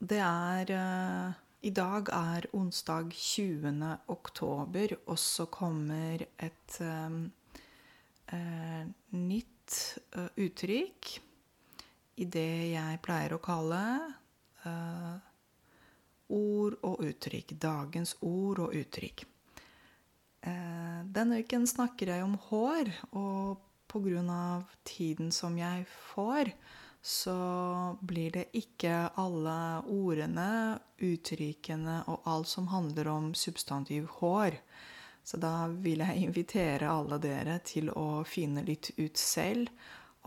Det er eh, I dag er onsdag 20. oktober, og så kommer et eh, eh, nytt eh, uttrykk i det jeg pleier å kalle eh, ord og uttrykk. Dagens ord og uttrykk. Eh, denne uken snakker jeg om hår, og pga. tiden som jeg får, så blir det ikke alle ordene, uttrykkene og alt som handler om substantiv hår. Så da vil jeg invitere alle dere til å finne litt ut selv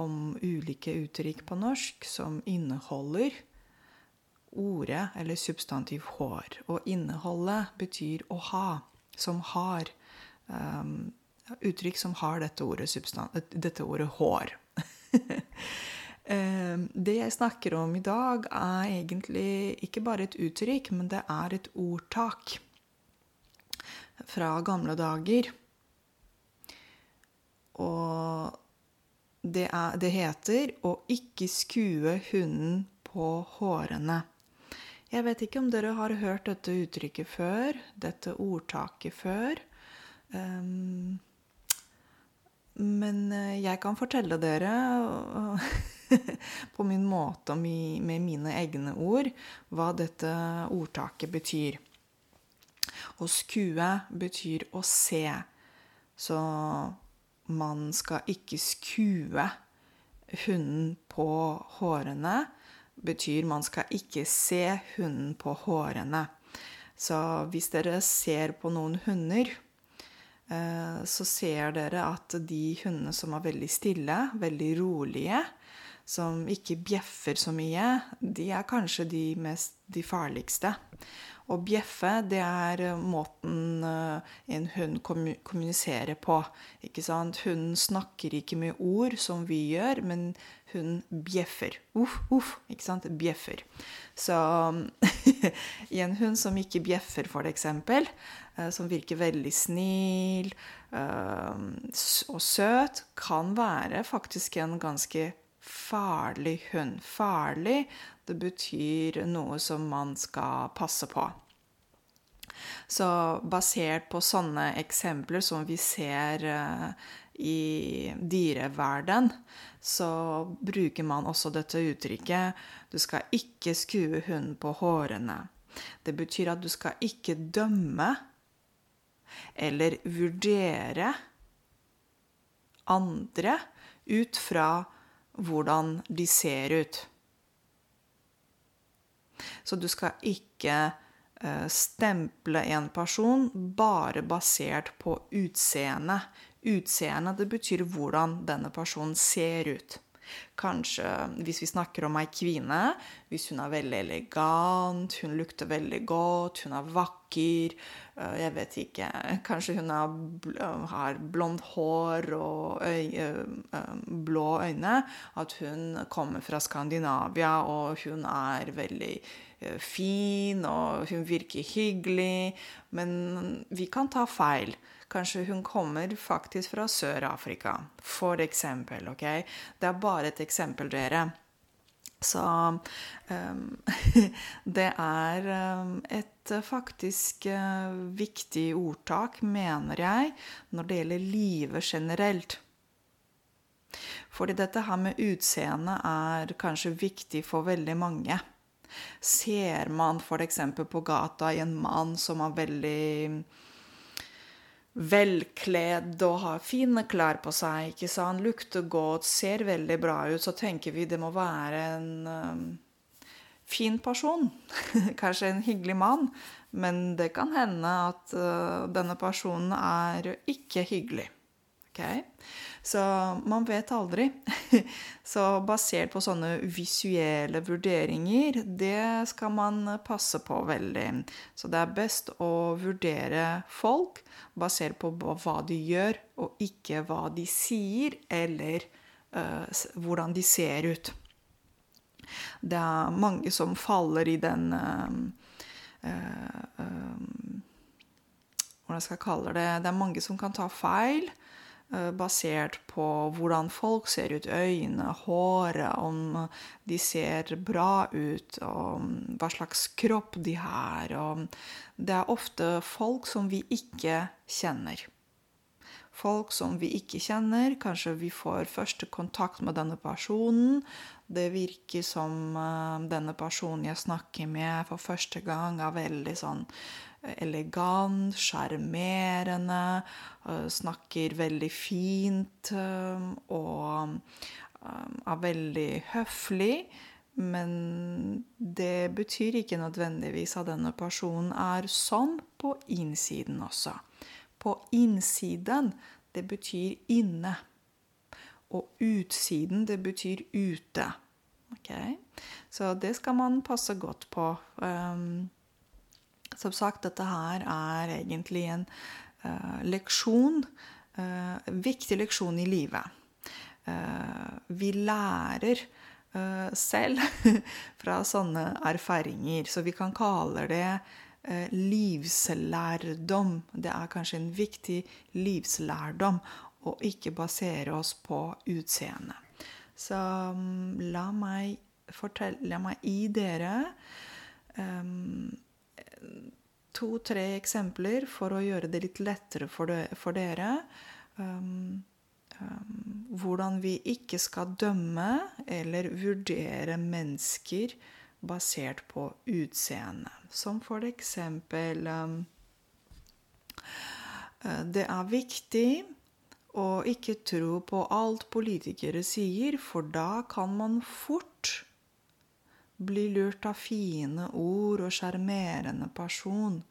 om ulike uttrykk på norsk som inneholder ordet eller substantiv hår. Og inneholdet betyr å ha, som har. Um, uttrykk som har dette ordet, dette ordet hår. Ehm, det jeg snakker om i dag, er egentlig ikke bare et uttrykk, men det er et ordtak fra gamle dager. Og det, er, det heter 'å ikke skue hunden på hårene'. Jeg vet ikke om dere har hørt dette uttrykket før, dette ordtaket før. Um, men eh, jeg kan fortelle dere på min måte og med mine egne ord hva dette ordtaket betyr. Å skue betyr å se. Så man skal ikke skue hunden på hårene. Betyr man skal ikke se hunden på hårene. Så hvis dere ser på noen hunder, eh, så ser dere at de hundene som er veldig stille, veldig rolige, som ikke bjeffer så mye, de er kanskje de, mest, de farligste. Å bjeffe, det er eh, måten eh, en hund kommuniserer på. Ikke sant? Hunden snakker ikke med ord som vi gjør, men hun bjeffer. Uff, uff. Ikke sant? Bjeffer. Så i en hund som ikke bjeffer, for eksempel, eh, som virker veldig snill og søt, kan være faktisk en ganske farlig hund. Farlig, det betyr noe som man skal passe på. Så basert på sånne eksempler som vi ser uh, i dyreverden, så bruker man også dette uttrykket 'du skal ikke skue hunden på hårene'. Det betyr at du skal ikke dømme eller vurdere andre ut fra hvordan de ser ut. Så du skal ikke eh, stemple en person bare basert på utseende. Utseende, det betyr hvordan denne personen ser ut. Kanskje hvis vi snakker om ei kvinne, hvis hun er veldig elegant, hun lukter veldig godt, hun er vakker Jeg vet ikke Kanskje hun har blondt hår og øye, blå øyne. At hun kommer fra Skandinavia, og hun er veldig fin, og hun virker hyggelig. Men vi kan ta feil. Kanskje hun kommer faktisk fra Sør-Afrika, for eksempel. ok? Det er bare et eksempel, dere. Så um, det er um, et faktisk uh, viktig ordtak, mener jeg, når det gjelder livet generelt. Fordi dette her med utseende er kanskje viktig for veldig mange. Ser man f.eks. på gata en mann som er veldig velkledd og har fine klær på seg, ikke sant? lukter godt, ser veldig bra ut, så tenker vi det må være en um, fin person. Kanskje en hyggelig mann. Men det kan hende at uh, denne personen er ikke hyggelig. Okay? Så man vet aldri. Så basert på sånne visuelle vurderinger, det skal man passe på veldig. Så det er best å vurdere folk basert på hva de gjør, og ikke hva de sier, eller uh, hvordan de ser ut. Det er mange som faller i den uh, uh, Hvordan skal jeg kalle det Det er mange som kan ta feil basert på hvordan folk ser ut, øynene, håret, om de ser bra ut, og hva slags kropp de har. Og det er ofte folk som vi ikke kjenner folk som vi ikke kjenner. Kanskje vi får første kontakt med denne personen. Det virker som uh, denne personen jeg snakker med for første gang, er veldig sånn eh, elegant, sjarmerende, uh, snakker veldig fint uh, og er veldig høflig. Men det betyr ikke nødvendigvis at denne personen er sånn på innsiden også på innsiden, det betyr inne. Og utsiden, det betyr ute. Okay? Så det skal man passe godt på. Um, som sagt, dette her er egentlig en uh, leksjon, uh, viktig leksjon i livet. Uh, vi lærer selv fra sånne erfaringer, så vi kan kalle det livslærdom. Det er kanskje en viktig livslærdom å ikke basere oss på utseendet. Så mm, la meg fortelle La meg gi dere um, to-tre eksempler for å gjøre det litt lettere for, det, for dere. Um, um, hvordan vi ikke skal dømme eller vurdere mennesker basert på utseende. Som for eksempel um, eh, Det er viktig å ikke tro på alt politikere sier, for da kan man fort bli lurt av fine ord og sjarmerende person.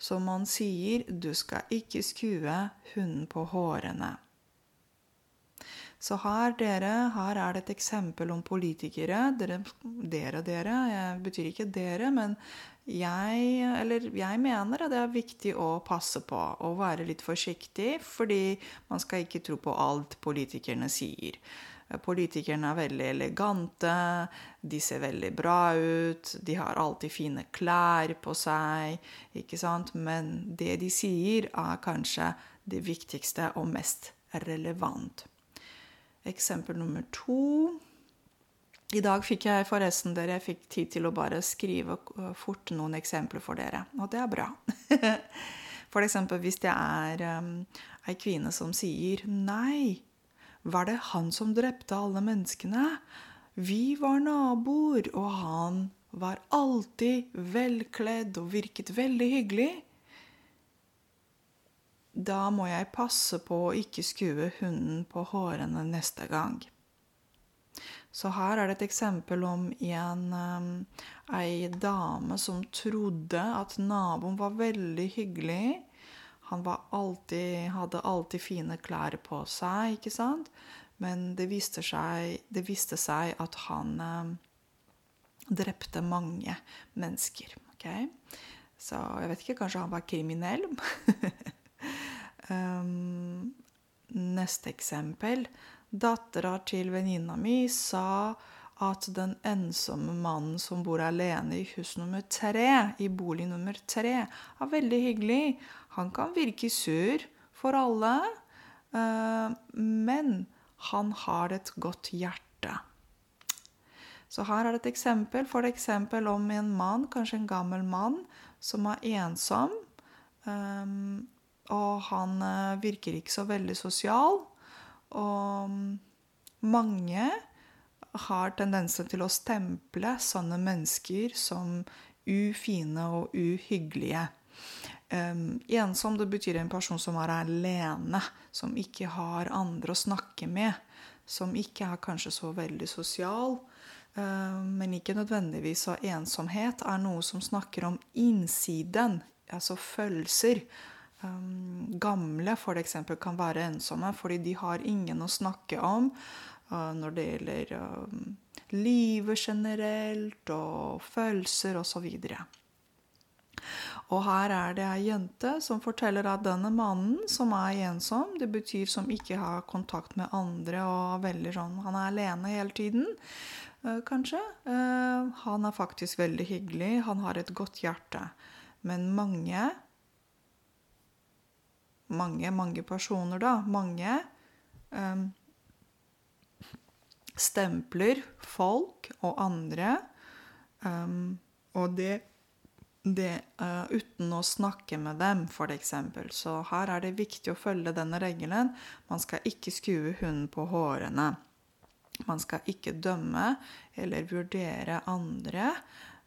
Som man sier, du skal ikke skue hunden på hårene. Så her, dere, her er det et eksempel om politikere. Dere, dere, dere. Jeg betyr ikke dere, men jeg, eller jeg mener at det er viktig å passe på og være litt forsiktig, fordi man skal ikke tro på alt politikerne sier. Politikerne er veldig elegante, de ser veldig bra ut, de har alltid fine klær på seg, ikke sant? Men det de sier, er kanskje det viktigste og mest relevant. Eksempel nummer to. I dag fikk jeg forresten dere, fikk tid til å bare skrive fort noen eksempler for dere. Og det er bra. For eksempel hvis det er um, ei kvinne som sier Nei, var det han som drepte alle menneskene? Vi var naboer, og han var alltid velkledd og virket veldig hyggelig da må jeg passe på å ikke skue hunden på hårene neste gang. Så her er det et eksempel om en um, ei dame som trodde at naboen var veldig hyggelig. Han alltid, hadde alltid fine klær på seg, ikke sant? Men det viste seg, det viste seg at han eh, drepte mange mennesker. Okay? Så jeg vet ikke, kanskje han var kriminell? Um, neste eksempel. Dattera til venninna mi sa at den ensomme mannen som bor alene i hus nummer tre, i bolig nummer tre, er veldig hyggelig. Han kan virke sur for alle, uh, men han har et godt hjerte. Så her er det et eksempel, for eksempel om en mann, kanskje en gammel mann, som er ensom. Um, og han eh, virker ikke så veldig sosial. Og mange har tendensen til å stemple sånne mennesker som ufine og uhyggelige. Um, ensom det betyr en person som er alene, som ikke har andre å snakke med. Som ikke er kanskje så veldig sosial, Um, men ikke nødvendigvis. Og ensomhet er noe som snakker om innsiden, altså følelser. Um, gamle f.eks. kan være ensomme fordi de har ingen å snakke om uh, når det gjelder uh, livet generelt og følelser osv. Og, og her er det ei jente som forteller at denne mannen som er ensom, det betyr som ikke har kontakt med andre og veldig sånn Han er alene hele tiden, uh, kanskje. Uh, han er faktisk veldig hyggelig, han har et godt hjerte. Men mange mange, mange personer, da. Mange um, stempler folk og andre. Um, og det, det uh, uten å snakke med dem, f.eks. Så her er det viktig å følge denne regelen. Man skal ikke skue hunden på hårene. Man skal ikke dømme eller vurdere andre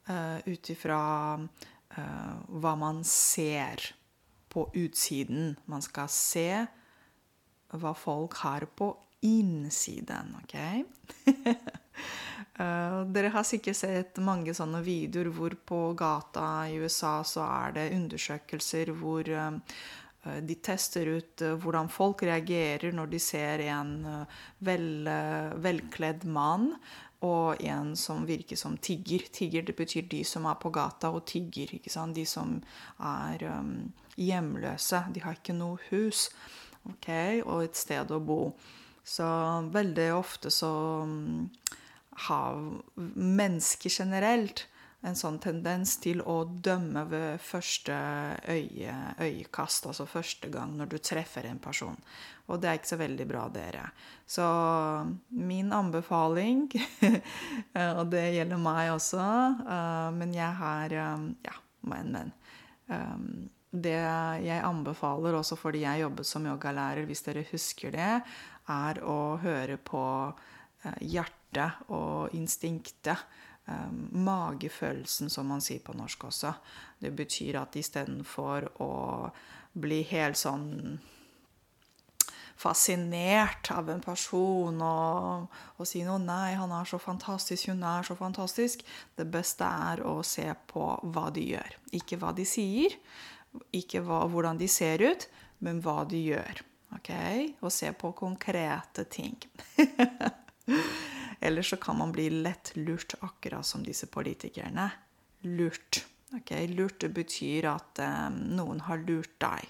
uh, ut ifra uh, hva man ser på utsiden. Man skal se hva folk har på innsiden, OK? uh, dere har sikkert sett mange sånne videoer hvor på gata i USA så er det undersøkelser hvor uh, de tester ut uh, hvordan folk reagerer når de ser en vel, velkledd mann og en som virker som tigger. Tigger det betyr de som er på gata og tigger. De som er um, hjemløse. De har ikke noe hus okay? og et sted å bo. Så veldig ofte så um, har mennesker generelt en sånn tendens til å dømme ved første øye, øyekast, altså første gang når du treffer en person. Og det er ikke så veldig bra, dere. Så min anbefaling, og det gjelder meg også, uh, men jeg har um, Ja, men, men. Det jeg anbefaler også fordi jeg jobbet som yogalærer, hvis dere husker det, er å høre på uh, hjertet og instinktet um, magefølelsen, som man sier på norsk også. Det betyr at istedenfor å bli helt sånn fascinert av en person og, og si noe 'nei, han er så fantastisk, hun er så fantastisk', det beste er å se på hva de gjør. Ikke hva de sier, ikke hva, hvordan de ser ut, men hva de gjør. ok? Og se på konkrete ting. Ellers så kan man bli lett lurt, akkurat som disse politikerne. Lurt. Okay? Lurt betyr at um, noen har lurt deg.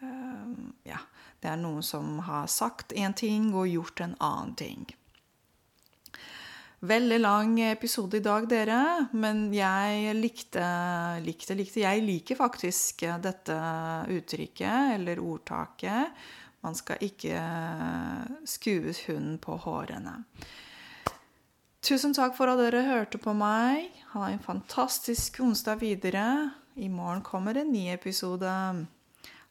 Um, ja, det er noen som har sagt én ting og gjort en annen ting. Veldig lang episode i dag, dere. Men jeg likte, likte, likte Jeg liker faktisk dette uttrykket, eller ordtaket. Man skal ikke skue hunden på hårene. Tusen takk for at dere hørte på meg. Ha en fantastisk onsdag videre. I morgen kommer en ny episode.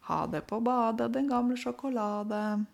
Ha det på badet, den gamle sjokolade.